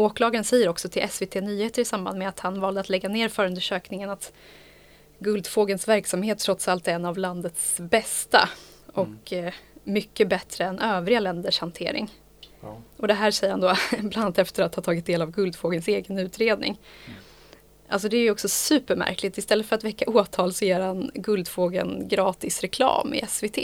åklagaren säger också till SVT Nyheter i samband med att han valde att lägga ner förundersökningen att Guldfågens verksamhet trots allt är en av landets bästa och mm. mycket bättre än övriga länders hantering. Ja. Och det här säger han då bland annat efter att ha tagit del av Guldfågens egen utredning. Mm. Alltså det är ju också supermärkligt. Istället för att väcka åtal så ger han Guldfågeln gratis reklam i SVT.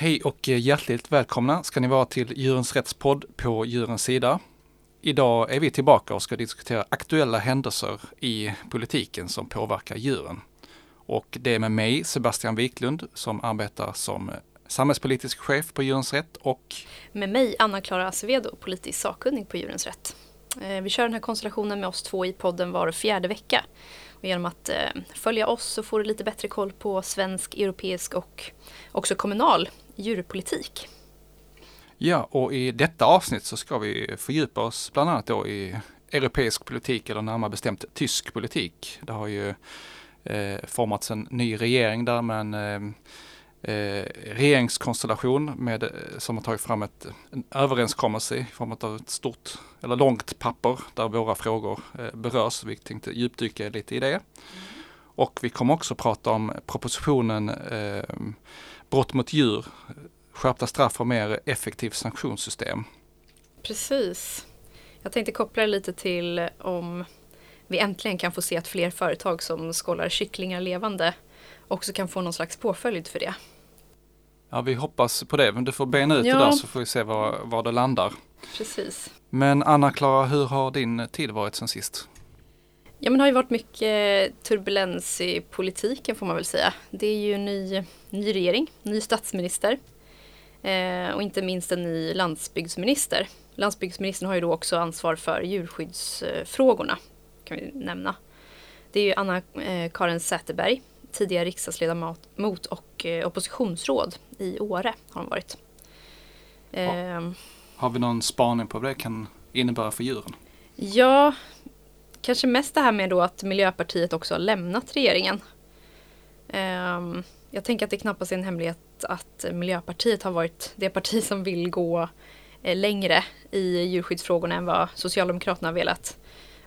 Hej och hjärtligt välkomna ska ni vara till Djurens Rättspodd på Djurens Sida. Idag är vi tillbaka och ska diskutera aktuella händelser i politiken som påverkar djuren. Och det är med mig, Sebastian Wiklund, som arbetar som samhällspolitisk chef på Djurens Rätt och med mig, Anna-Klara Acevedo, politisk sakkunnig på Djurens Rätt. Eh, vi kör den här konstellationen med oss två i podden var fjärde vecka. Och genom att eh, följa oss så får du lite bättre koll på svensk, europeisk och också kommunal djurpolitik. Ja, och i detta avsnitt så ska vi fördjupa oss bland annat då i europeisk politik eller närmare bestämt tysk politik. Det har ju eh, formats en ny regering där med en eh, eh, regeringskonstellation med, eh, som har tagit fram ett, en överenskommelse i form av ett stort eller långt papper där våra frågor eh, berörs. Vi tänkte djupdyka lite i det. Mm. Och vi kommer också prata om propositionen eh, brott mot djur, skärpta straff och mer effektivt sanktionssystem. Precis. Jag tänkte koppla det lite till om vi äntligen kan få se att fler företag som skålar kycklingar levande också kan få någon slags påföljd för det. Ja, vi hoppas på det. Men du får bena ut ja. det där så får vi se var, var det landar. Precis. Men Anna-Klara, hur har din tid varit sen sist? Ja men det har ju varit mycket turbulens i politiken får man väl säga. Det är ju ny, ny regering, ny statsminister eh, och inte minst en ny landsbygdsminister. Landsbygdsministern har ju då också ansvar för djurskyddsfrågorna kan vi nämna. Det är ju Anna-Karin Säterberg, tidigare riksdagsledamot och eh, oppositionsråd i Åre har hon varit. Ja. Eh, har vi någon spaning på vad det kan innebära för djuren? Ja, kanske mest det här med då att Miljöpartiet också har lämnat regeringen. Ehm, jag tänker att det knappast är en hemlighet att Miljöpartiet har varit det parti som vill gå eh, längre i djurskyddsfrågorna än vad Socialdemokraterna har velat.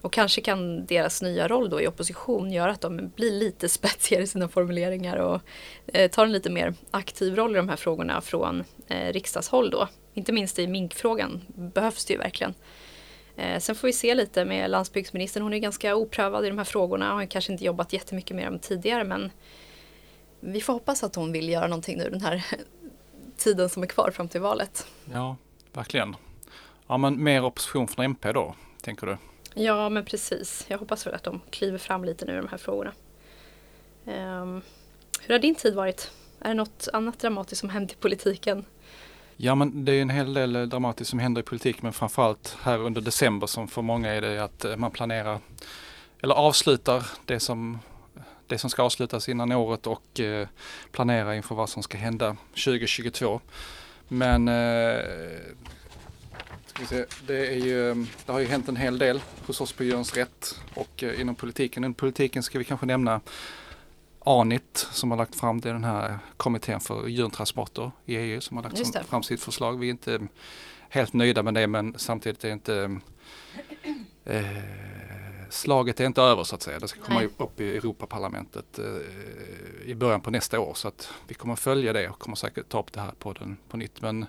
Och kanske kan deras nya roll då i opposition göra att de blir lite spetsigare i sina formuleringar och eh, tar en lite mer aktiv roll i de här frågorna från eh, riksdagshåll då. Inte minst i minkfrågan behövs det ju verkligen. Eh, sen får vi se lite med landsbygdsministern. Hon är ganska oprövad i de här frågorna. Har kanske inte jobbat jättemycket med dem tidigare men vi får hoppas att hon vill göra någonting nu den här tiden som är kvar fram till valet. Ja, verkligen. Ja, men mer opposition från MP då, tänker du? Ja, men precis. Jag hoppas väl att de kliver fram lite nu i de här frågorna. Um, hur har din tid varit? Är det något annat dramatiskt som hänt i politiken Ja men det är en hel del eh, dramatiskt som händer i politik men framförallt här under december som för många är det att eh, man planerar eller avslutar det som, det som ska avslutas innan året och eh, planerar inför vad som ska hända 2022. Men eh, ska vi se, det, är ju, eh, det har ju hänt en hel del hos oss på Djurens Rätt och eh, inom politiken. Inom politiken ska vi kanske nämna ANIT som har lagt fram det, den här kommittén för djurtransporter i EU som har lagt fram sitt förslag. Vi är inte helt nöjda med det men samtidigt är inte eh, slaget är inte över så att säga. Det ska komma Nej. upp i Europaparlamentet eh, i början på nästa år så att vi kommer följa det och kommer säkert ta upp det här på, den, på nytt. Men,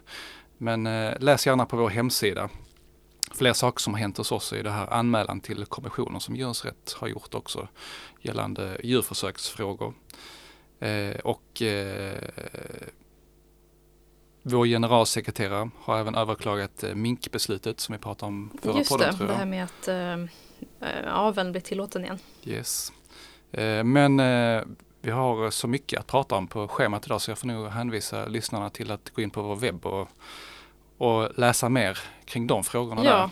men eh, läs gärna på vår hemsida fler saker som har hänt hos oss är det här anmälan till kommissionen som Djurens Rätt har gjort också gällande djurförsöksfrågor. Eh, och eh, vår generalsekreterare har även överklagat eh, minkbeslutet som vi pratade om förra Just podden. Just det, det här med att eh, aveln blir tillåten igen. Yes. Eh, men eh, vi har så mycket att prata om på schemat idag så jag får nog hänvisa lyssnarna till att gå in på vår webb och och läsa mer kring de frågorna ja. där.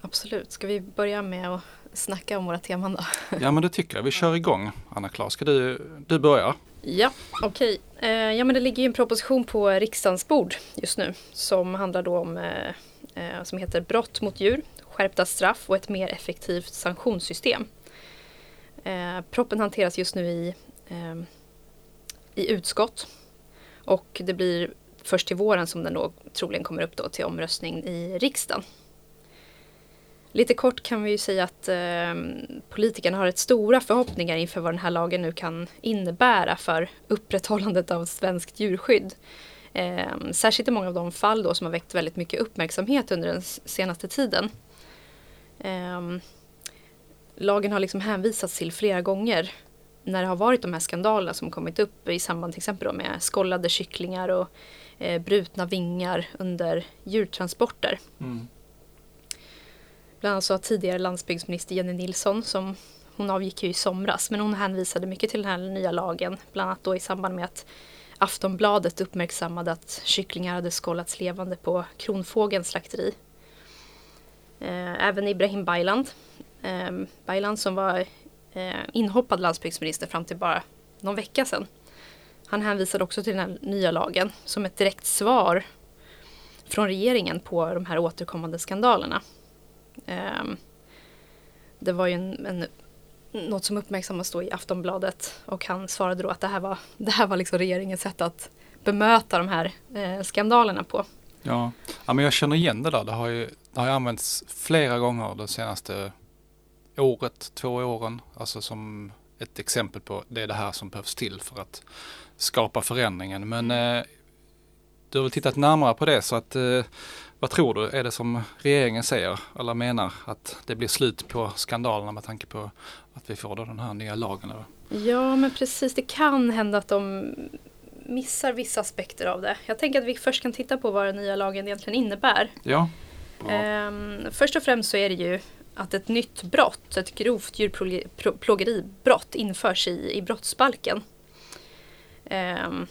Absolut. Ska vi börja med att snacka om våra teman då? Ja men det tycker jag. Vi kör igång. Anna-Klara, ska du, du börja? Ja, okej. Okay. Eh, ja men det ligger ju en proposition på riksdagens bord just nu som handlar då om eh, eh, som heter Brott mot djur, skärpta straff och ett mer effektivt sanktionssystem. Eh, proppen hanteras just nu i, i utskott och det blir först till våren som den då troligen kommer upp då till omröstning i riksdagen. Lite kort kan vi ju säga att eh, politikerna har rätt stora förhoppningar inför vad den här lagen nu kan innebära för upprätthållandet av svenskt djurskydd. Eh, särskilt i många av de fall då som har väckt väldigt mycket uppmärksamhet under den senaste tiden. Eh, lagen har liksom hänvisats till flera gånger när det har varit de här skandalerna som kommit upp i samband till exempel med skollade kycklingar och eh, brutna vingar under djurtransporter. Mm. Bland annat så har tidigare landsbygdsminister Jenny Nilsson som hon avgick ju i somras men hon hänvisade mycket till den här nya lagen. Bland annat då i samband med att Aftonbladet uppmärksammade att kycklingar hade skållats levande på Kronfågens slakteri. Eh, även Ibrahim Baylan, eh, Baylan som var eh, inhoppad landsbygdsminister fram till bara någon vecka sedan. Han hänvisade också till den här nya lagen som ett direkt svar från regeringen på de här återkommande skandalerna. Ehm, det var ju en, en, något som uppmärksammas då i Aftonbladet och han svarade då att det här var, det här var liksom regeringens sätt att bemöta de här eh, skandalerna på. Ja. ja, men jag känner igen det där. Det har ju, det har använts flera gånger det senaste året, två åren. Alltså som ett exempel på det är det här som behövs till för att skapa förändringen. Men eh, du har väl tittat närmare på det så att eh, vad tror du, är det som regeringen säger eller menar att det blir slut på skandalerna med tanke på att vi får då den här nya lagen? Eller? Ja men precis, det kan hända att de missar vissa aspekter av det. Jag tänker att vi först kan titta på vad den nya lagen egentligen innebär. Ja. Ehm, först och främst så är det ju att ett nytt brott, ett grovt djurplågeribrott införs i, i brottsbalken. Ehm,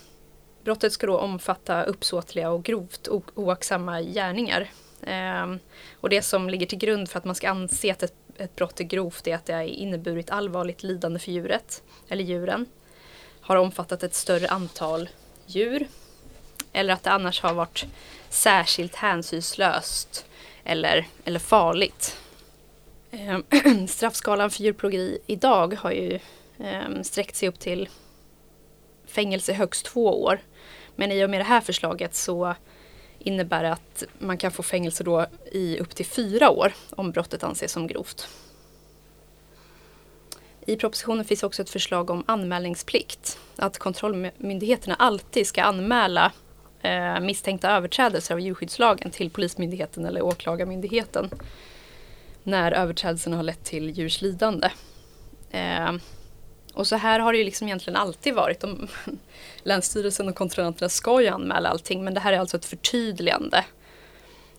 brottet ska då omfatta uppsåtliga och grovt oaktsamma gärningar. Eh, och det som ligger till grund för att man ska anse att ett, ett brott är grovt är att det har inneburit allvarligt lidande för djuret eller djuren. Har omfattat ett större antal djur. Eller att det annars har varit särskilt hänsynslöst eller, eller farligt. Eh, straffskalan för djurplågeri idag har ju eh, sträckt sig upp till fängelse högst två år. Men i och med det här förslaget så innebär det att man kan få fängelse då i upp till fyra år om brottet anses som grovt. I propositionen finns också ett förslag om anmälningsplikt. Att kontrollmyndigheterna alltid ska anmäla eh, misstänkta överträdelser av djurskyddslagen till Polismyndigheten eller Åklagarmyndigheten när överträdelserna har lett till djurs lidande. Eh, och så här har det ju liksom egentligen alltid varit. De, Länsstyrelsen och kontrollanterna ska ju anmäla allting men det här är alltså ett förtydligande.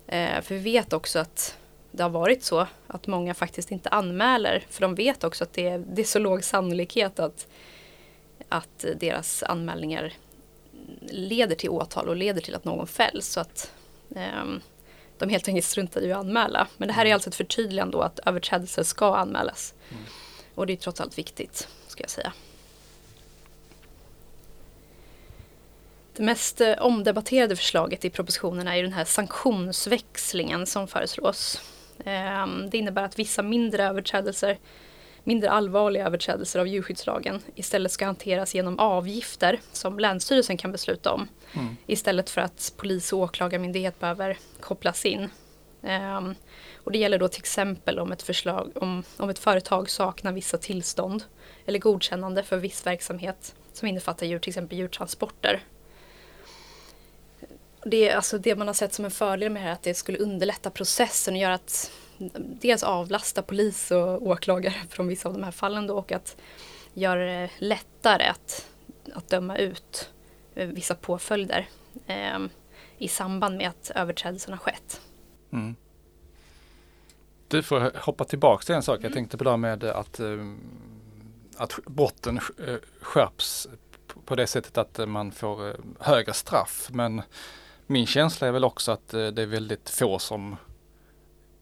Eh, för vi vet också att det har varit så att många faktiskt inte anmäler för de vet också att det är, det är så låg sannolikhet att, att deras anmälningar leder till åtal och leder till att någon fälls. Så att eh, de helt enkelt struntar i att anmäla. Men det här är mm. alltså ett förtydligande då att överträdelser ska anmälas. Mm. Och det är trots allt viktigt ska jag säga. Det mest eh, omdebatterade förslaget i propositionen är den här sanktionsväxlingen som föreslås. Ehm, det innebär att vissa mindre överträdelser, mindre allvarliga överträdelser av djurskyddslagen istället ska hanteras genom avgifter som Länsstyrelsen kan besluta om. Mm. Istället för att polis och åklagarmyndighet behöver kopplas in. Ehm, och det gäller då till exempel om ett, förslag, om, om ett företag saknar vissa tillstånd eller godkännande för viss verksamhet som innefattar djur, till exempel djurtransporter. Det, alltså det man har sett som en fördel med det här är att det skulle underlätta processen och göra att dels avlasta polis och åklagare från vissa av de här fallen då och att göra det lättare att, att döma ut eh, vissa påföljder eh, i samband med att överträdelsen har skett. Mm. Du får hoppa tillbaka till en sak. Mm. Jag tänkte på det med att, eh, att brotten eh, skärps på det sättet att man får eh, högre straff. Men min känsla är väl också att det är väldigt få som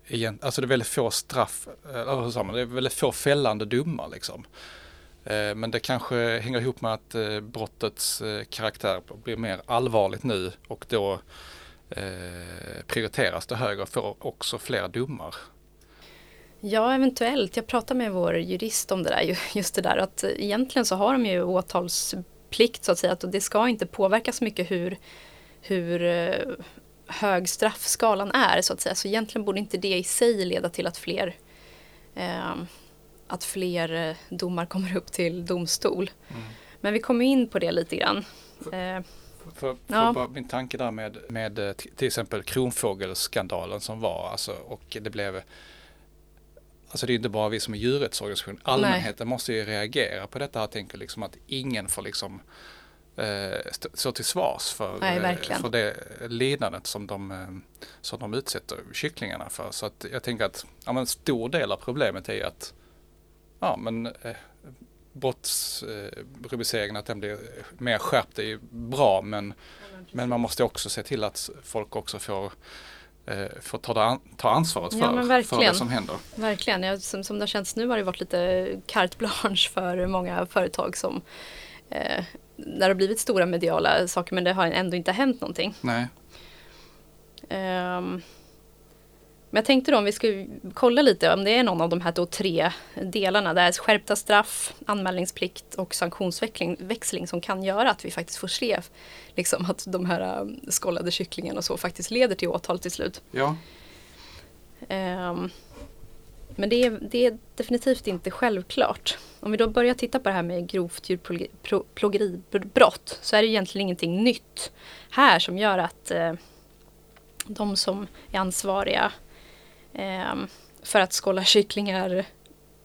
igen, alltså det är väldigt få straff, eh, eller det är väldigt få fällande domar liksom. Eh, men det kanske hänger ihop med att eh, brottets karaktär blir mer allvarligt nu och då prioriteras det högre och får också fler domar. Ja, eventuellt. Jag pratade med vår jurist om det där, just det där att egentligen så har de ju åtalsplikt så att säga, att det ska inte påverka så mycket hur, hur hög straffskalan är så att säga. Så egentligen borde inte det i sig leda till att fler eh, att fler eh, domar kommer upp till domstol. Mm. Men vi kommer in på det lite grann. Eh, för, för ja. bara min tanke där med, med eh, till exempel kronfågelskandalen som var alltså, och det blev Alltså det är inte bara vi som är djurrättsorganisation. Allmänheten Nej. måste ju reagera på detta. Jag tänker liksom att ingen får liksom eh, stå till svars för, Nej, eh, för det lidandet som de, som de utsätter kycklingarna för. Så att jag tänker att ja, en stor del av problemet är att ja, men, brottsrubriceringen, att den blir mer skärpt är ju bra men, men man måste också se till att folk också får eh, får ta, ta ansvaret för, ja, för det som händer. Verkligen, ja, som, som det har känts nu har det varit lite carte blanche för många företag som eh, när det har blivit stora mediala saker men det har ändå inte hänt någonting. Nej. Um, men jag tänkte då om vi skulle kolla lite om det är någon av de här då tre delarna. Det är skärpta straff, anmälningsplikt och sanktionsväxling som kan göra att vi faktiskt får se liksom, att de här um, skållade kycklingarna och så faktiskt leder till åtal till slut. Ja. Um, men det är, det är definitivt inte självklart. Om vi då börjar titta på det här med grovt djurplågeribrott så är det egentligen ingenting nytt här som gör att eh, de som är ansvariga för att skålla kycklingar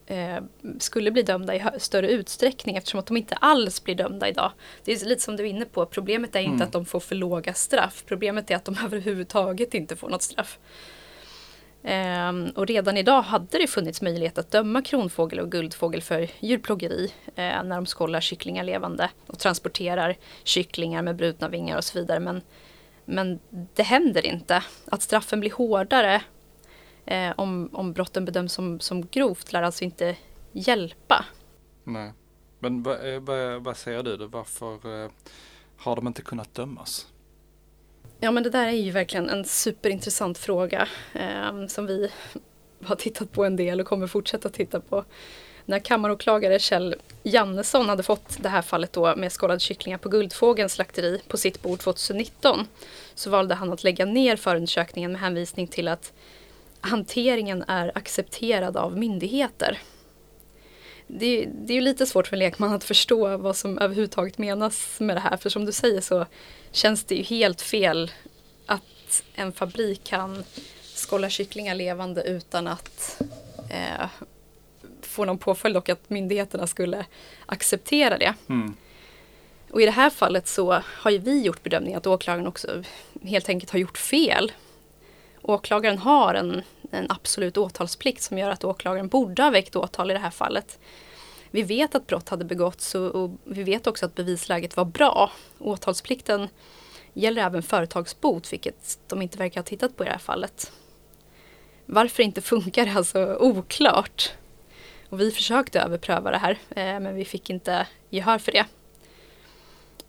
eh, skulle bli dömda i större utsträckning eftersom att de inte alls blir dömda idag. Det är lite som du är inne på, problemet är inte mm. att de får för låga straff. Problemet är att de överhuvudtaget inte får något straff. Um, och redan idag hade det funnits möjlighet att döma kronfågel och guldfågel för djurplågeri uh, när de skållar kycklingar levande och transporterar kycklingar med brutna vingar och så vidare. Men, men det händer inte. Att straffen blir hårdare uh, om, om brotten bedöms som, som grovt lär alltså inte hjälpa. Nej. Men vad, eh, vad, vad säger du då? Varför uh, har de inte kunnat dömas? Ja men det där är ju verkligen en superintressant fråga eh, som vi har tittat på en del och kommer fortsätta titta på. När kammaråklagare Kjell Jannesson hade fått det här fallet då med skållade kycklingar på Guldfågelns slakteri på sitt bord 2019 så valde han att lägga ner förundersökningen med hänvisning till att hanteringen är accepterad av myndigheter. Det, det är ju lite svårt för en lekman att förstå vad som överhuvudtaget menas med det här för som du säger så känns det ju helt fel att en fabrik kan skålla kycklingar levande utan att eh, få någon påföljd och att myndigheterna skulle acceptera det. Mm. Och i det här fallet så har ju vi gjort bedömningen att åklagaren också helt enkelt har gjort fel. Åklagaren har en, en absolut åtalsplikt som gör att åklagaren borde ha väckt åtal i det här fallet. Vi vet att brott hade begåtts och, och vi vet också att bevisläget var bra. Åtalsplikten gäller även företagsbot, vilket de inte verkar ha tittat på i det här fallet. Varför det inte funkar är alltså oklart. Och vi försökte överpröva det här, eh, men vi fick inte gehör för det.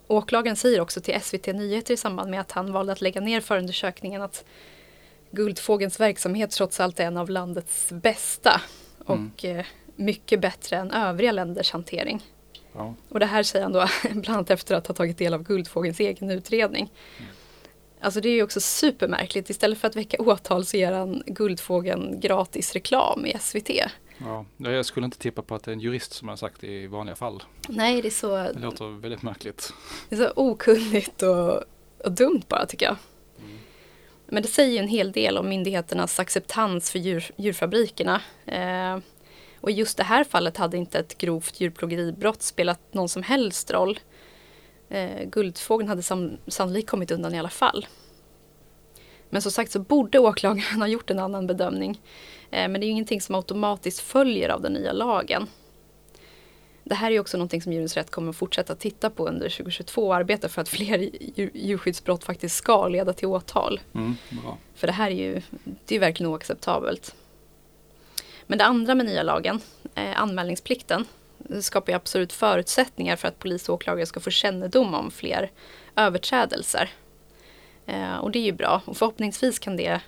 Åklagaren säger också till SVT Nyheter i samband med att han valde att lägga ner förundersökningen att Guldfågens verksamhet trots allt är en av landets bästa. Mm. Och eh, mycket bättre än övriga länders hantering. Ja. Och det här säger han då bland annat efter att ha tagit del av Guldfågelns egen utredning. Mm. Alltså det är ju också supermärkligt. Istället för att väcka åtal så ger han Guldfågeln gratis reklam i SVT. Ja, jag skulle inte tippa på att det är en jurist som har sagt det i vanliga fall. Nej, det är så... Det låter väldigt märkligt. Det är så okunnigt och, och dumt bara tycker jag. Men det säger ju en hel del om myndigheternas acceptans för djur, djurfabrikerna. Eh, och i just det här fallet hade inte ett grovt djurplågeribrott spelat någon som helst roll. Eh, Guldfågeln hade sam sannolikt kommit undan i alla fall. Men som sagt så borde åklagaren ha gjort en annan bedömning. Eh, men det är ju ingenting som automatiskt följer av den nya lagen det här är också någonting som Djurens Rätt kommer fortsätta titta på under 2022 och arbeta för att fler djurskyddsbrott faktiskt ska leda till åtal. Mm, för det här är ju det är verkligen oacceptabelt. Men det andra med nya lagen, eh, anmälningsplikten, skapar ju absolut förutsättningar för att polis och åklagare ska få kännedom om fler överträdelser. Eh, och det är ju bra och förhoppningsvis kan det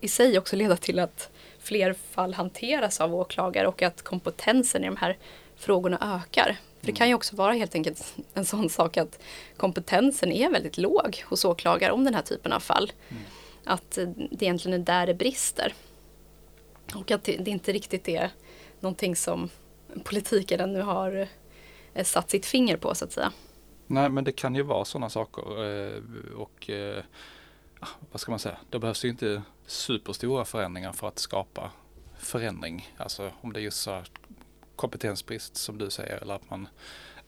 i sig också leda till att fler fall hanteras av åklagare och att kompetensen i de här frågorna ökar. För det kan ju också vara helt enkelt en sån sak att kompetensen är väldigt låg hos åklagare om den här typen av fall. Mm. Att det egentligen är där det brister. Och att det, inte riktigt är någonting som politiken ännu har eh, satt sitt finger på så att säga. Nej men det kan ju vara sådana saker eh, och eh, vad ska man säga, det behövs ju inte superstora förändringar för att skapa förändring. Alltså om det är just så kompetensbrist som du säger eller att man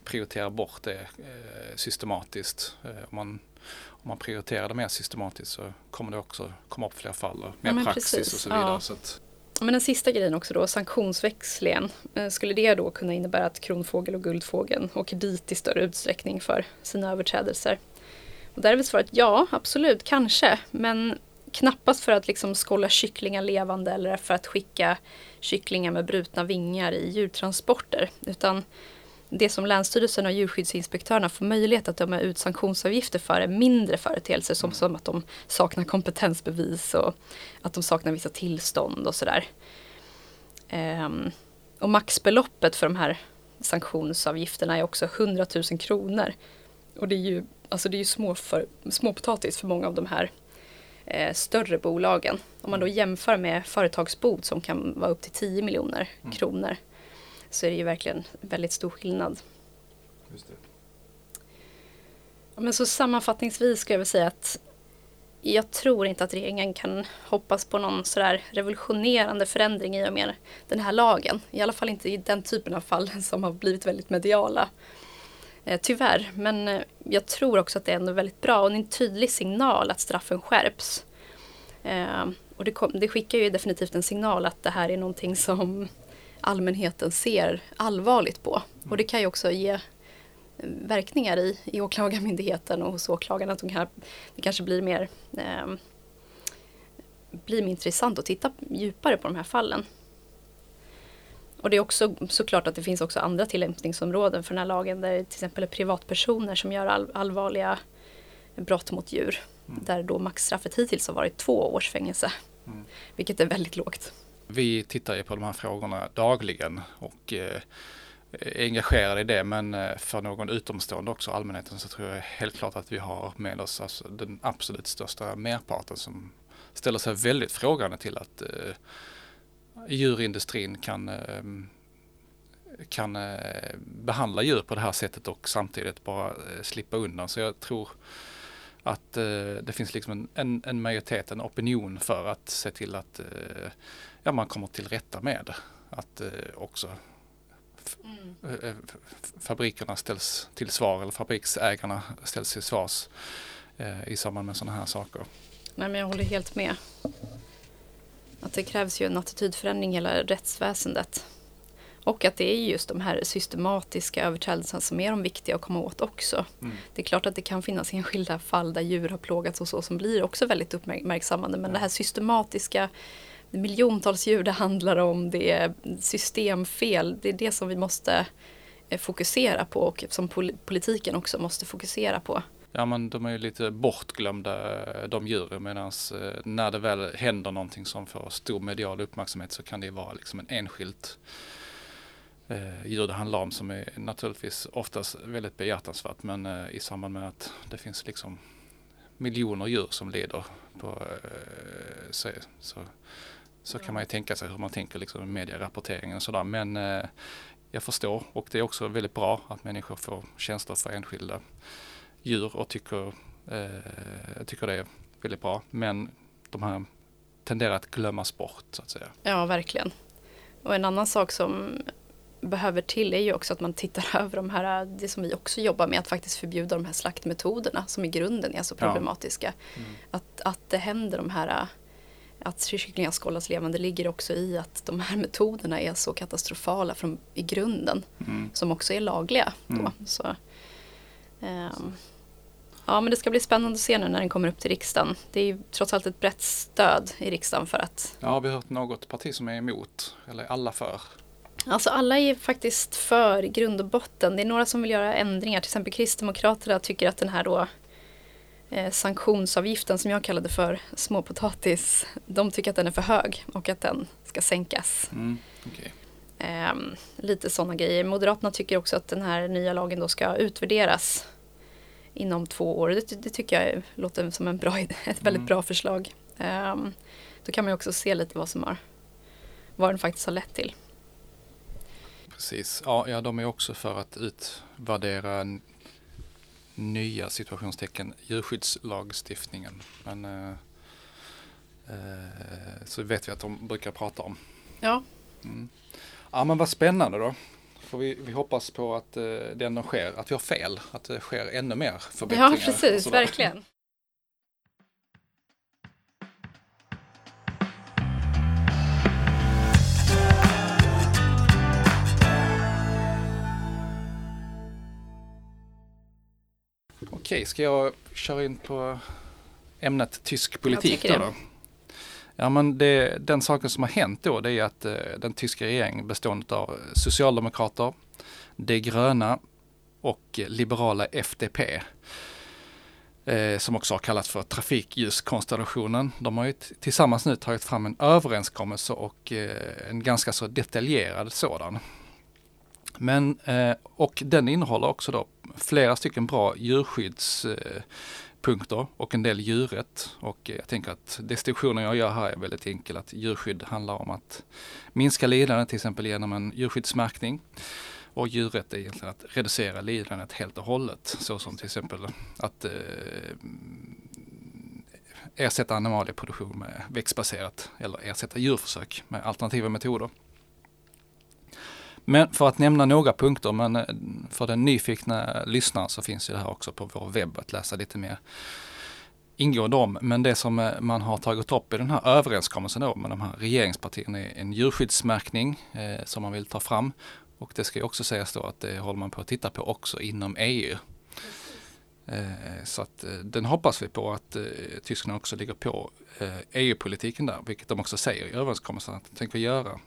prioriterar bort det eh, systematiskt. Eh, om, man, om man prioriterar det mer systematiskt så kommer det också komma upp fler fall och mer ja, praxis precis. och så vidare. Ja. Så att... Men den sista grejen också då, sanktionsväxlingen. Eh, skulle det då kunna innebära att kronfågel och guldfågeln åker dit i större utsträckning för sina överträdelser? Och där är väl svaret ja, absolut, kanske. Men knappast för att liksom skålla kycklingar levande eller för att skicka kycklingar med brutna vingar i djurtransporter. Utan det som Länsstyrelsen och djurskyddsinspektörerna får möjlighet att döma ut sanktionsavgifter för är mindre företeelser som, som att de saknar kompetensbevis och att de saknar vissa tillstånd och sådär. Um, och maxbeloppet för de här sanktionsavgifterna är också 100 000 kronor. Och det är ju, alltså det är ju små för, småpotatis för många av de här eh, större bolagen. Om man då jämför med företagsbot som kan vara upp till 10 miljoner mm. kronor så är det ju verkligen väldigt stor skillnad. Ja, men så sammanfattningsvis ska jag väl säga att jag tror inte att regeringen kan hoppas på någon sådär revolutionerande förändring i och med den här lagen. I alla fall inte i den typen av fall som har blivit väldigt mediala. Eh, tyvärr, men eh, jag tror också att det är ändå väldigt bra och en tydlig signal att straffen skärps. Eh, och det, kom, det skickar ju definitivt en signal att det här är någonting som allmänheten ser allvarligt på. Och det kan ju också ge verkningar i, i åklagarmyndigheten och hos åklagarna. Att de kan, det kanske blir mer, eh, blir mer intressant att titta djupare på de här fallen. Och det är också såklart att det finns också andra tillämpningsområden för den här lagen där till exempel är privatpersoner som gör all, allvarliga brott mot djur. Mm. Där då maxstraffet hittills har varit två års fängelse. Mm. Vilket är väldigt lågt. Vi tittar ju på de här frågorna dagligen och eh, är engagerade i det men eh, för någon utomstående också, allmänheten, så tror jag helt klart att vi har med oss alltså den absolut största merparten som ställer sig väldigt frågande till att eh, djurindustrin kan, eh, kan eh, behandla djur på det här sättet och samtidigt bara eh, slippa undan. Så jag tror att det finns liksom en, en, en majoritet, en opinion för att se till att ja, man kommer till rätta med. Att också mm. fabrikerna ställs till svar eller fabriksägarna ställs till svars i samband med sådana här saker. Nej men jag håller helt med. Att det krävs ju en attitydförändring i hela rättsväsendet. Och att det är just de här systematiska överträdelserna som är de viktiga att komma åt också. Mm. Det är klart att det kan finnas enskilda fall där djur har plågats och så som blir också väldigt uppmärksammade. Men ja. det här systematiska, miljontals djur det handlar om, det är systemfel. Det är det som vi måste eh, fokusera på och som politiken också måste fokusera på ja men de är ju lite bortglömda de djuren medan eh, när det väl händer någonting som får stor medial uppmärksamhet så kan det vara liksom en enskilt eh, djur det handlar om som är naturligtvis oftast väldigt behjärtansvärt men eh, i samband med att det finns liksom miljoner djur som lider på, eh, så, så, så kan man ju tänka sig hur man tänker liksom medierapporteringen och sådär. Men eh, jag förstår och det är också väldigt bra att människor får tjänster för enskilda djur och tycker, eh, tycker det är väldigt bra. Men de här tenderar att glömmas bort så att säga. Ja, verkligen. Och en annan sak som behöver till är ju också att man tittar över de här, det som vi också jobbar med, att faktiskt förbjuda de här slaktmetoderna som i grunden är så problematiska. Ja. Mm. Att, att det händer de här att kycklingar skållas levande ligger också i att de här metoderna är så katastrofala från, i grunden. Mm. Som också är lagliga. Då. Mm. Så, ehm, ja men det ska bli spännande att se nu när den kommer upp till riksdagen. Det är ju trots allt ett brett stöd i riksdagen för att Ja, har vi hört något parti som är emot? Eller alla för? Alltså alla är faktiskt för grund och botten. Det är några som vill göra ändringar. Till exempel Kristdemokraterna tycker att den här då eh, sanktionsavgiften som jag kallade för småpotatis. De tycker att den är för hög och att den ska sänkas. Mm. okej. Ehm, lite sådana grejer. Moderaterna tycker också att den här nya lagen då ska utvärderas inom två år. Det, det tycker jag låter som en bra, ett väldigt Mm. bra förslag. Ehm, då kan man också se lite vad som har, vad den faktiskt har lett till. Precis. Ja, ja, de är också för att utvärdera nya situationstecken djurskyddslagstiftningen. Men eh, eh, så vet vi att de brukar prata om. Ja, Mm. Ja men vad spännande då. Får vi, vi hoppas på att eh, det ändå sker, att vi har fel, att det sker ännu mer förbättringar. ja precis, verkligen. Okej, ska jag köra in på ämnet tysk politik då? Ja men det, den saken som har hänt då det är att eh, den tyska regeringen bestående av Socialdemokrater, De gröna och liberala FDP eh, som också har kallats för trafikljuskonstellationen. De har ju tillsammans nu tagit fram en överenskommelse och eh, en ganska så detaljerad sådan. Men, eh, och den innehåller också då flera stycken bra djurskydds eh, punkter och en del djurrätt. Och jag tänker att distinktionen jag gör här är väldigt enkel. Att djurskydd handlar om att minska lidande till exempel genom en djurskyddsmärkning. Och djurrätt är egentligen att reducera lidandet helt och hållet. Så som till exempel att eh, ersätta animalieproduktion med växtbaserat eller ersätta djurförsök med alternativa metoder. Men för att nämna några punkter, men eh, för den nyfikna lyssnaren så finns ju det här också på vår webb att läsa lite mer ingående om. Men det som eh, man har tagit upp i den här överenskommelsen då med de här regeringspartierna är en djurskyddsmärkning eh, som man vill ta fram. Och det ska ju också sägas då att det håller man på att titta på också inom EU. Eh, så att eh, den hoppas vi på att eh, Tyskland också ligger på e EU-politiken där, vilket de också säger i överenskommelsen att de tänker göra.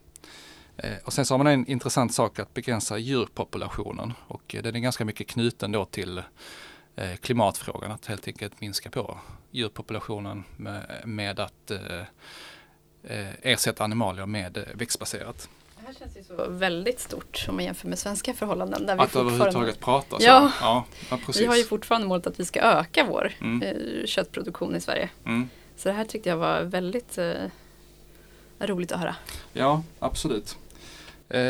Eh, och sen så har man en intressant sak att begränsa djurpopulationen och eh, den är ganska mycket knuten då till eh, klimatfrågan, att helt enkelt minska på djurpopulationen med, med att eh, ersätta animalier med växtbaserat. Det här känns ju så väldigt stort om man jämför med svenska förhållanden. Där vi, Att fortfarande, överhuvudtaget prata så. Ja. ja, ja precis. vi har ju fortfarande målet att vi ska öka vår Mm. köttproduktion i Sverige. mm. Så det här tyckte jag var väldigt eh, roligt att höra. Ja, absolut. Eh,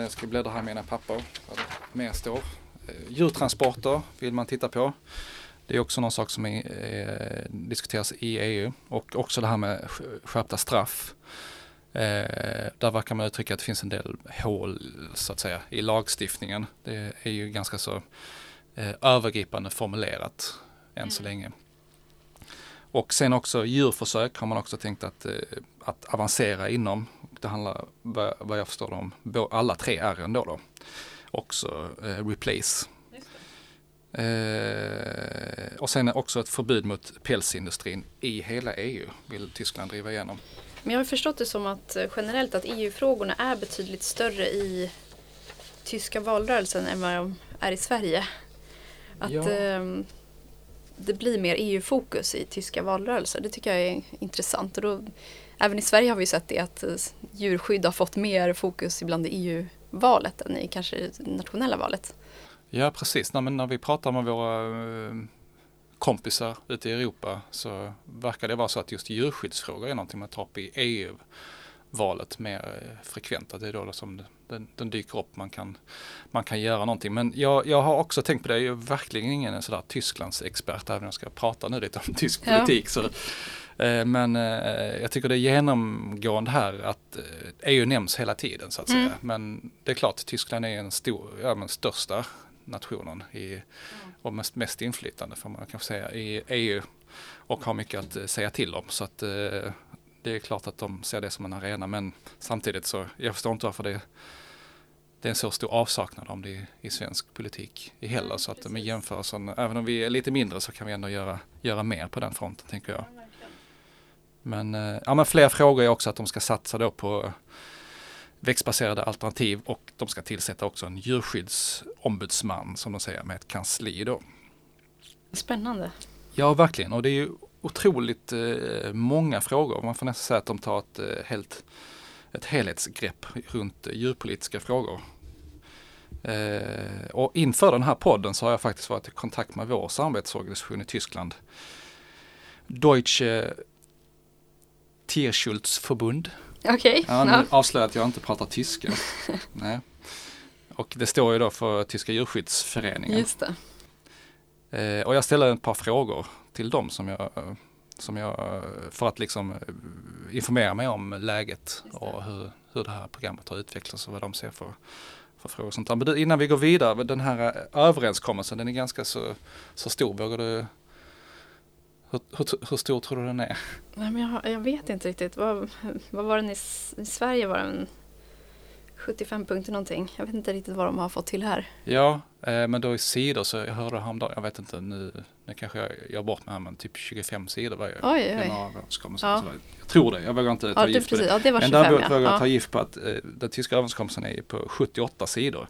jag ska bläddra här i mina papper. Vad det mer står. Eh, djurtransporter vill man titta på. Det är också någon sak som är, eh, diskuteras i EU. Och också det här med sk- skärpta straff. Eh, där verkar man uttrycka att det finns en del hål så att säga i lagstiftningen. Det är ju ganska så eh, övergripande formulerat än så länge. Och sen också djurförsök har man också tänkt att, eh, att avancera inom. Det handlar vad, vad jag förstår om alla tre R då. då. Också eh, replace. Eh, och sen också ett förbud mot pälsindustrin i hela EU vill Tyskland driva igenom. Men jag har förstått det som att eh, generellt att EU-frågorna är betydligt större i tyska valrörelsen än vad de är i Sverige. Att Ja. ehm, det blir mer EU-fokus i tyska valrörelser. Det tycker jag är intressant. Och då, även i Sverige har vi sett det att eh, djurskydd har fått mer fokus ibland i EU-valet än i kanske det nationella valet. Ja precis, Nej, men när vi pratar med våra eh, kompisar ute i Europa så verkar det vara så att just djurskyddsfrågor är någonting man tar upp i EU-valet mer eh, frekvent. Att det är då som den, den dyker upp, man kan, man kan göra någonting. Men jag, jag har också tänkt på det, jag är verkligen ingen sådär Tysklands expert även om jag ska prata nu lite om tysk Ja. politik. Så, eh, men eh, jag tycker det är genomgående här att eh, EU nämns hela tiden så att Mm. säga. Men det är klart, Tyskland är en stor, ja men största nationen i, och mest, mest inflytande får man kanske säga i EU och har mycket att eh, säga till om. Så att eh, det det är klart att de ser det som en arena men samtidigt så, jag förstår inte varför det, det är en så stor avsaknad om det i, i svensk politik i heller. så att med jämförelsen, även om vi är lite mindre så kan vi ändå göra, göra mer på den fronten tänker jag. Men, eh, ja, men fler frågor är också att de ska satsa då på växtbaserade alternativ och de ska tillsätta också en djurskyddsombudsman som de säger med ett kansli då. Spännande. Ja, verkligen. Och det är ju otroligt eh, många frågor. Man får nästan säga att de tar ett, eh, helt, ett helhetsgrepp runt djurpolitiska frågor. Eh, och inför den här podden så har jag faktiskt varit i kontakt med vår samarbetsorganisation i Tyskland. Deutsche Tierschutzverbund. Okej. Okay. Ja, nu avslöjar att jag inte pratar tyska. Nej. Och det står ju då för Tyska djurskyddsföreningen. Just det. Eh, och jag ställde ett par frågor till dem som jag, som jag, för att liksom informera mig om läget och hur, hur det här programmet har utvecklats och vad de ser för, för frågor. Och sånt. Men innan vi går vidare, den här överenskommelsen den är ganska så, så stor. Vågar du hur, hur, hur, stor tror du den är? Nej, men jag, jag vet inte riktigt. Vad, vad var den i, i Sverige? var den 75 punkter någonting. Jag vet inte riktigt vad de har fått till här. Ja, eh, men då i sidor så jag hörde häromdagen, jag vet inte nu, nu kanske jag gör bort mig här men typ 25 sidor var ju oj, oj. Ja. Jag tror det, jag vågar inte ta ja, gift på det. Ja, det var 25, men däremot ja. vågar jag ja. ta gift på att eh, den tyska överenskommelsen är på 78 sidor.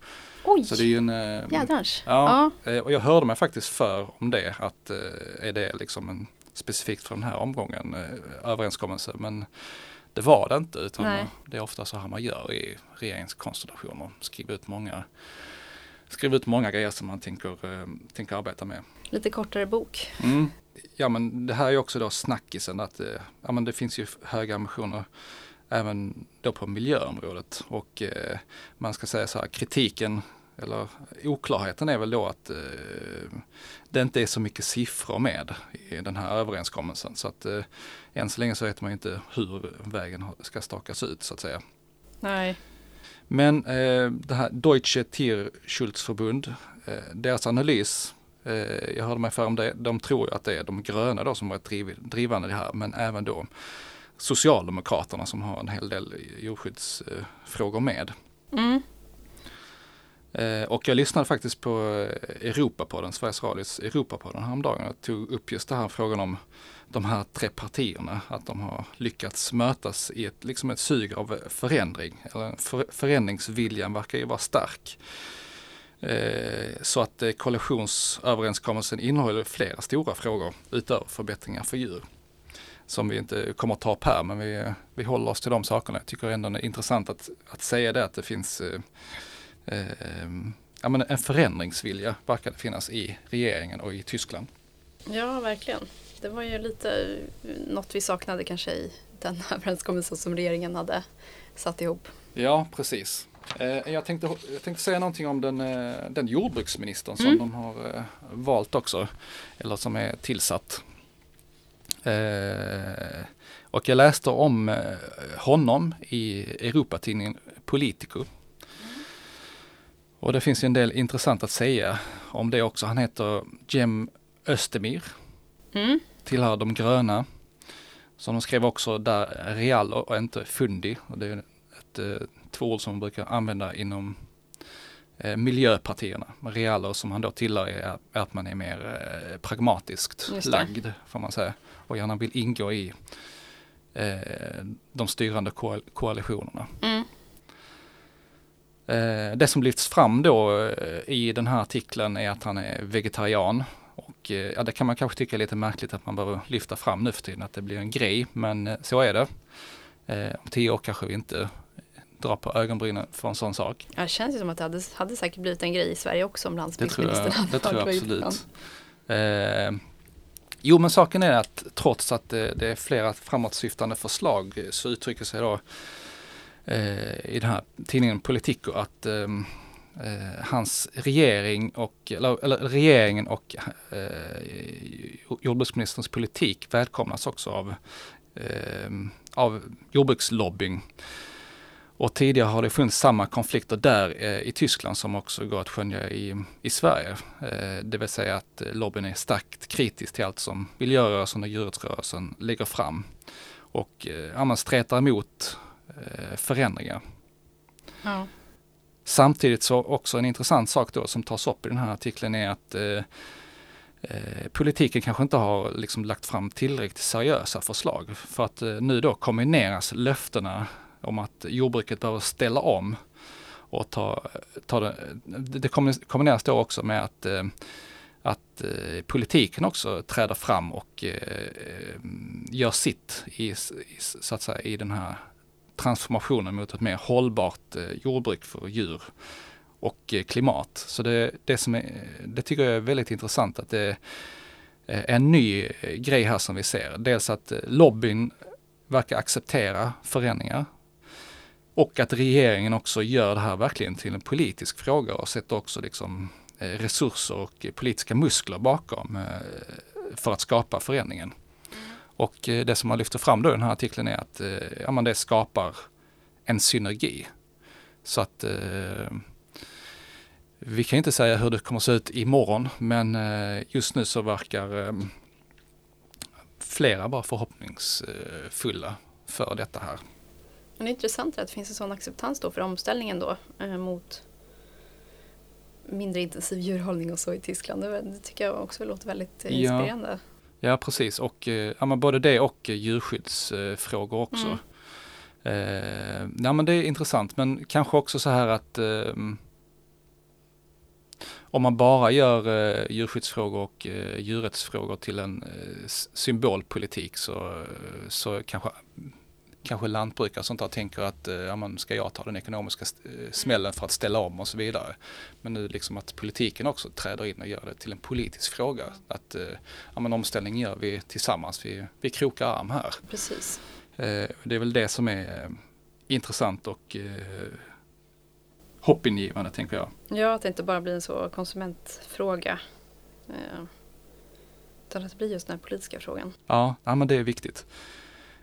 Oj, så det är ju en, eh, jädrans. Ja, ja. Eh, och jag hörde mig faktiskt för om det, att eh, är det liksom en specifikt för den här omgången överenskommelse. Men det var det inte utan Nej. det är ofta så här man gör i regeringskonstellationer. Skriva ut många, skriva ut många grejer som man tänker, tänker arbeta med. Lite kortare bok. Mm. Ja men det här är också då snackisen att ja, men det finns ju höga ambitioner även då på miljöområdet och eh, man ska säga så här kritiken eller oklarheten är väl då att eh, det inte är så mycket siffror med i den här överenskommelsen. Så att eh, än så länge så vet man inte hur vägen ska stakas ut så att säga. Nej. Men eh, det här Deutsche Tierschutzverbund, eh, deras analys, eh, jag hörde mig för om det, de tror ju att det är de gröna då som varit driv, drivande i det här, men även då Socialdemokraterna som har en hel del djurskyddsfrågor med. Mm. Eh, och jag lyssnade faktiskt på eh, Europapodden, Sveriges Radios Europapodden häromdagen och tog upp just den här frågan om de här tre partierna, att de har lyckats mötas i ett, liksom ett sug av förändring. Eller för, förändringsviljan verkar ju vara stark. Eh, så att eh, koalitionsöverenskommelsen innehåller flera stora frågor utöver förbättringar för djur. Som vi inte kommer att ta upp här, men vi, eh, vi håller oss till de sakerna. Jag tycker ändå det är intressant att, att säga det, att det finns eh, ja, men en förändringsvilja verkar det finnas i regeringen och i Tyskland. Ja, verkligen. Det var ju lite något vi saknade kanske i den överenskommelsen som regeringen hade satt ihop. Ja, precis. Eh, jag, tänkte, jag tänkte säga någonting om den, eh, den jordbruksministern som Mm. de har eh, valt också, eller som är tillsatt. Eh, och jag läste om eh, honom i Europatidningen Politico. Och det finns ju en del intressant att säga om det också. Han heter Jem Östemir, Mm. tillhör de gröna. Så de skrev också där real och inte fundi. Och det är ett, eh, två ord som man brukar använda inom eh, miljöpartierna. Realer som han då tillhör är, är att man är mer eh, pragmatiskt lagd får man säga. Och gärna vill ingå i eh, de styrande koal- koalitionerna. Mm. Eh, det som lyfts fram då eh, i den här artikeln är att han är vegetarian. Och eh, ja, det kan man kanske tycka är lite märkligt att man behöver lyfta fram nu för tiden, att det blir en grej. Men så är det. Om tio år kanske vi inte drar på ögonbrynen för en sån sak. Ja, det känns ju som att det hade, hade säkert blivit en grej i Sverige också om Det tror landsbygdsministern jag, hade det tror jag varit på absolut. ytan. Eh, jo men saken är att trots att det, det är flera framåtsyftande förslag så uttrycker sig då Eh, i den här tidningen Politico att ehm, eh, hans regering och, eller, eller regeringen och eh, jordbruksministerns politik välkomnas också av, eh, av jordbrukslobbyn. Och tidigare har det funnits samma konflikter där eh, i Tyskland som också går att skönja i, i Sverige. Eh, det vill säga att lobbyn är starkt kritisk till allt som miljörörelsen och djurrättsrörelsen lägger fram. och eh, ja, man stretar emot förändringar. Ja. Samtidigt så också en intressant sak då som tas upp i den här artikeln är att eh, politiken kanske inte har liksom lagt fram tillräckligt seriösa förslag. För att eh, nu då kombineras löftena om att jordbruket behöver ställa om och ta, ta det, det kombineras då också med att, eh, att eh, politiken också träder fram och eh, gör sitt i, så att säga, i den här transformationen mot ett mer hållbart eh, jordbruk för djur och eh, klimat. Så det, det, som är, det tycker jag är väldigt intressant att det är en ny eh, grej här som vi ser. Dels att lobbyn verkar acceptera förändringar och att regeringen också gör det här verkligen till en politisk fråga och sätter också liksom resurser och politiska muskler bakom för att skapa förändringen. Och eh, det som man lyfter fram då i den här artikeln är att ja, man det skapar en synergi. Så att vi kan inte säga hur det kommer att se ut imorgon men just nu så verkar flera vara förhoppningsfulla för detta här. Men det är intressant att det finns en sån acceptans då för omställningen då eh, mot mindre intensiv djurhållning och så i Tyskland. Det, tycker jag också låter väldigt eh, inspirerande. Ja, ja precis och eh, ja, både det och djurskyddsfrågor också. Mm. Eh, ja, men det är intressant men kanske också så här att eh, om man bara gör eh, djurskyddsfrågor och eh, djurrättsfrågor till en eh, symbolpolitik så, så kanske kanske lantbrukare sånt där tänker att eh, ja, man ska jag ta den ekonomiska eh, smällen för att ställa om och så vidare. Men nu liksom att politiken också träder in och gör det till en politisk fråga. Att eh, ja, men omställning gör vi tillsammans, vi, vi krokar arm här. Precis. Det är väl det som är intressant och hoppingivande tänker jag. Ja, att det inte bara blir en så konsumentfråga. Utan att det blir just den här politiska frågan. Ja, ja men det är viktigt.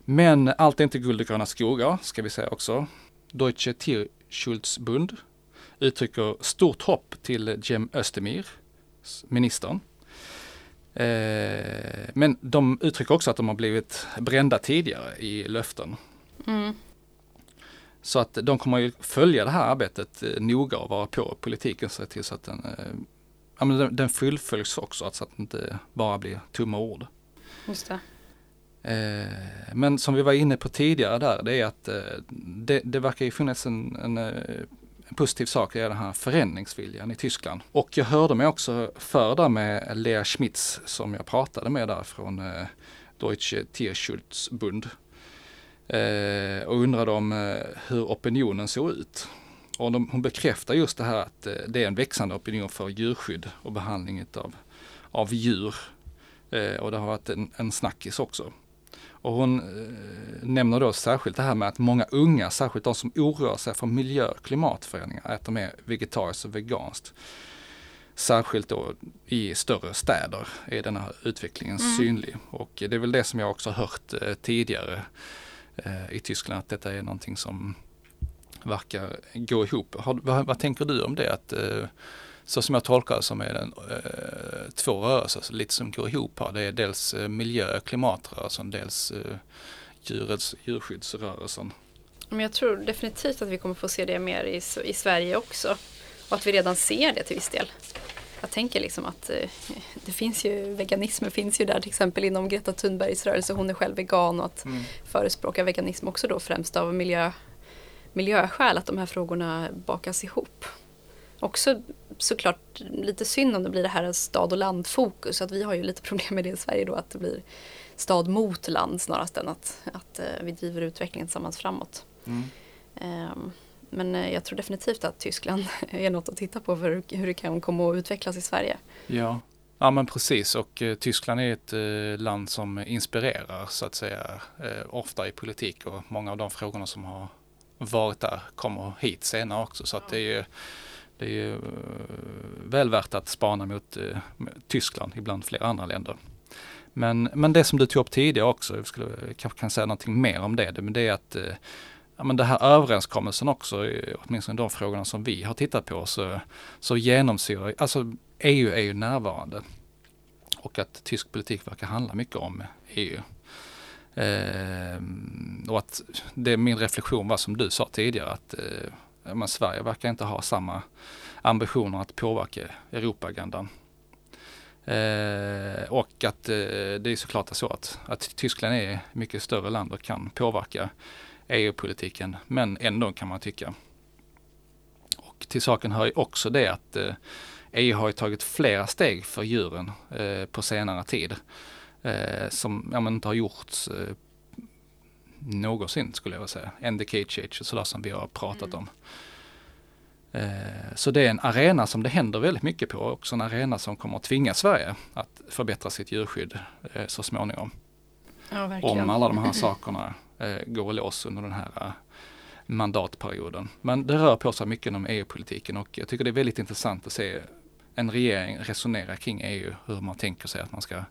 Men allt är inte guld och gröna skogar, ska vi säga också. Deutsche Tierschutzbund uttrycker stort hopp till Cem Özdemir, ministern. Eh, men de uttrycker också att de har blivit brända tidigare i löften. Mm. Så att de kommer ju följa det här arbetet eh, noga och vara på politiken så till så att den, eh, ja, men den, den fullföljs också, så att det inte bara blir tomma ord. Just det. Eh, men som vi var inne på tidigare där, det är att eh, det, det verkar ju finnas en, en, eh, en positiv sak i den här förändringsviljan i Tyskland. Och jag hörde mig också för där med Lea Schmitz som jag pratade med där från Deutsche Tierschutzbund. och undrade om hur opinionen såg ut. Och de, hon bekräftar just det här att det är en växande opinion för djurskydd och behandling utav, av djur. och det har varit en, en snackis också. Och hon eh, nämner då särskilt det här med att många unga, särskilt de som oroar sig för miljö och klimatförändringar, äter mer vegetariskt och veganskt. Särskilt då i större städer är den här utvecklingen mm. synlig. Och det är väl det som jag också hört eh, tidigare eh, i Tyskland, att detta är någonting som verkar gå ihop. Har, vad, vad, tänker du om det? Att, eh, så som jag tolkar det som är det eh, två rörelser lite som går ihop här. Det är dels eh, miljö och klimatrörelsen, dels eh, djurets, djurskyddsrörelsen. Men jag tror definitivt att vi kommer få se det mer i, i Sverige också. Och att vi redan ser det till viss del. Jag tänker liksom att eh, det finns ju, veganismen finns ju där till exempel inom Greta Thunbergs rörelse. Hon är själv vegan och att mm. förespråka veganism också då främst av miljö, miljöskäl. Att de här frågorna bakas ihop också såklart lite synd om det blir det här stad och landfokus. Att vi har ju lite problem med det i Sverige då att det blir stad mot land snarast än att, att uh, vi driver utvecklingen tillsammans framåt. Mm. Um, men uh, jag tror definitivt att Tyskland är något att titta på för hur det kan komma att utvecklas i Sverige. Ja, ja men precis och uh, Tyskland är ett land som inspirerar så att säga ofta i politik och många av de frågorna som har varit där kommer hit senare också så att det är det är ju väl värt att spana mot eh, Tyskland, ibland flera andra länder. Men, men det som du tog upp tidigare också, jag skulle eh, kanske kan säga någonting mer om det, men det är att ja, men det här överenskommelsen också, åtminstone de frågorna som vi har tittat på, så, så genomsyrar, alltså EU är ju närvarande. Och att tysk politik verkar handla mycket om EU. Eh, och att det, min reflektion var som du sa tidigare att eh, Eh, men Sverige verkar inte ha samma ambitioner att påverka Europaagendan. Eh, och att eh, det är såklart så att, att Tyskland är mycket större land och kan påverka EU-politiken men ändå kan man tycka. Och till saken hör ju också det att eh, EU har tagit flera steg för djuren eh, på senare tid eh, som ja, men inte har gjorts eh, någonsin skulle jag vilja säga. Cage age och sådär som vi har pratat mm. om. Eh, så det är en arena som det händer väldigt mycket på, också en arena som kommer att tvinga Sverige att förbättra sitt djurskydd eh, så småningom. Ja, om alla de här sakerna eh, går loss under den här mandatperioden. Men det rör på sig mycket inom EU-politiken och jag tycker det är väldigt intressant att se en regering resonera kring EU, hur man tänker sig att man ska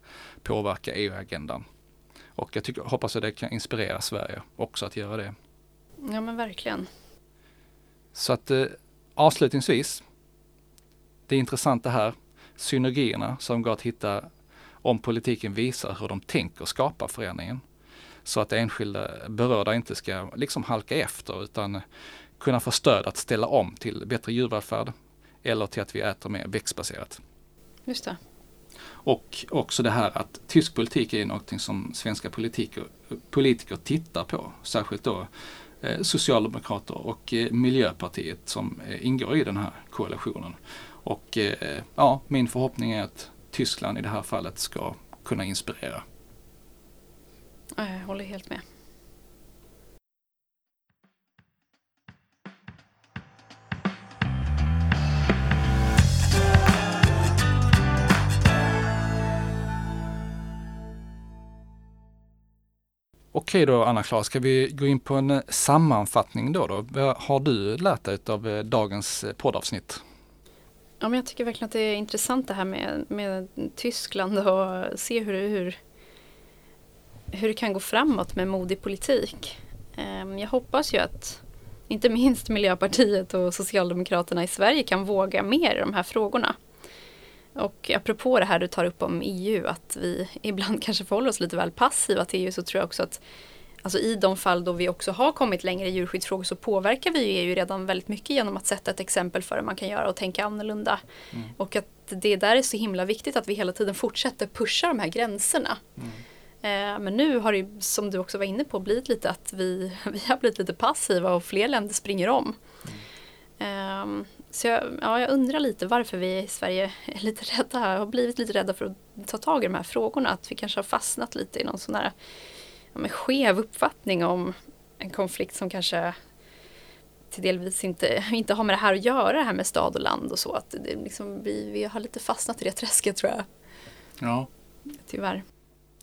påverka EU-agendan. Och jag tycker, hoppas att det kan inspirera Sverige också att göra det. Ja men verkligen. Så att eh, avslutningsvis, det är intressant det här, synergierna som går att hitta om politiken visar hur de tänker skapa förändringen. Så att enskilda berörda inte ska liksom halka efter utan kunna få stöd att ställa om till bättre djurvälfärd eller till att vi äter mer växtbaserat. Just det. Och också det här att tysk politik är någonting som svenska politiker, politiker tittar på. Särskilt då eh, Socialdemokrater och eh, Miljöpartiet som eh, ingår i den här koalitionen. Och eh, ja, min förhoppning är att Tyskland i det här fallet ska kunna inspirera. Jag håller helt med. Okej då Anna-Klara, ska vi gå in på en eh, sammanfattning då, då? Vad har du lärt dig av eh, dagens eh, poddavsnitt? Ja, men jag tycker verkligen att det är intressant det här med, med Tyskland och se hur, hur, hur det kan gå framåt med modig politik. Ehm, jag hoppas ju att inte minst Miljöpartiet och Socialdemokraterna i Sverige kan våga mer i de här frågorna. Och apropå det här du tar upp om EU, att vi ibland kanske förhåller oss lite väl passiva till EU, så tror jag också att Alltså i de fall då vi också har kommit längre i djurskyddsfrågor så påverkar vi EU redan väldigt mycket genom att sätta ett exempel för hur man kan göra och tänka annorlunda. Mm. Och att det där är så himla viktigt att vi hela tiden fortsätter pusha de här gränserna. Mm. Eh, men nu har det, som du också var inne på, blivit lite att vi, vi har blivit lite passiva och fler länder springer om. Mm. Så jag, ja, jag undrar lite varför vi i Sverige är lite rädda, har blivit lite rädda för att ta tag i de här frågorna. Att vi kanske har fastnat lite i någon sån här ja, skev uppfattning om en konflikt som kanske till delvis inte, inte har med det här att göra, det här med stad och land och så. Att det liksom, vi, vi har lite fastnat i det träsket tror jag. Ja. Tyvärr.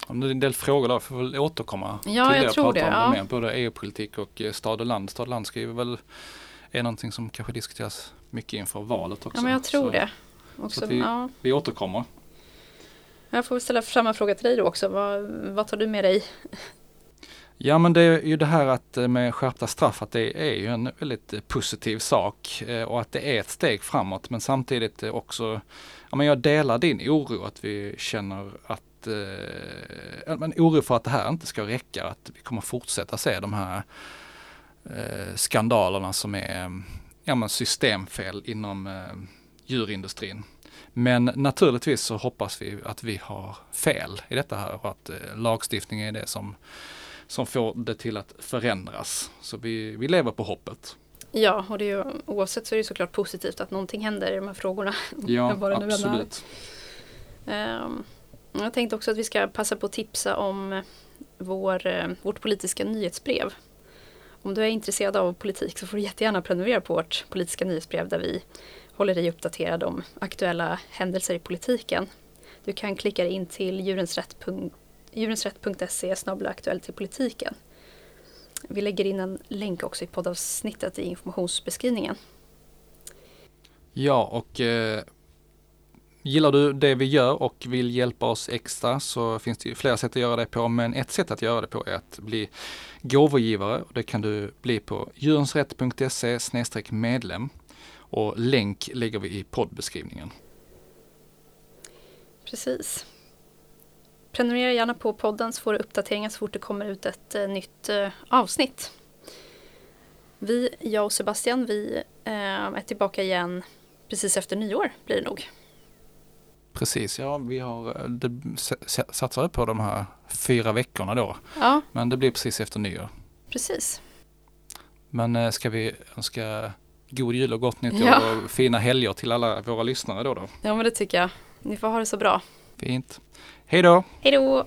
Om det är en del frågor där får väl återkomma ja, till det jag tror det. Om ja. Både EU-politik och eh, stad och land. Stad och land skriver väl är någonting som kanske diskuteras mycket inför valet också. Ja, men jag tror så, det. Också, så vi, ja. vi återkommer. Jag får ställa samma fråga till dig då också. Vad, vad tar du med dig? Ja men det är ju det här att eh, med skärpta straff att det är ju en väldigt eh, positiv sak eh, och att det är ett steg framåt men samtidigt också, ja men jag delar din oro att vi känner att, men oro för att det här inte ska räcka, att vi kommer fortsätta se de här eh, skandalerna som är ja, men systemfel inom eh, djurindustrin. Men naturligtvis så hoppas vi att vi har fel i detta här och att eh, lagstiftning är det som, som får det till att förändras. Så vi, vi lever på hoppet. Ja, och det är ju, oavsett så är det såklart positivt att någonting händer i de här frågorna. Ja, absolut. Um, jag tänkte också att vi ska passa på att tipsa om vår, eh, vårt politiska nyhetsbrev om du är intresserad av politik så får du jättegärna prenumerera på vårt politiska nyhetsbrev där vi håller dig uppdaterad om aktuella händelser i politiken. Du kan klicka dig in till djurensrätt.se aktuell i politiken. Vi lägger in en länk också i poddavsnittet i informationsbeskrivningen. Ja, och eh, Gillar du det vi gör och vill hjälpa oss extra så finns det ju flera sätt att göra det på. Men ett sätt att göra det på är att bli gåvogivare. Det kan du bli på djurensrätt.se medlem och länk lägger vi i poddbeskrivningen. Precis. prenumerera gärna på podden så får du uppdateringar så fort det kommer ut ett eh, nytt eh, avsnitt. Vi, jag och Sebastian, vi eh, är tillbaka igen precis efter nyår blir det nog. Precis, ja vi har det satsar på de här fyra veckorna då. Ja, Men det blir precis efter nyår. precis. Men eh, ska vi önska god jul och gott nytt Ja. år och fina helger till alla våra lyssnare då då. Ja, men det tycker jag. Ni får ha det så bra. Fint. Hej då! Hej då!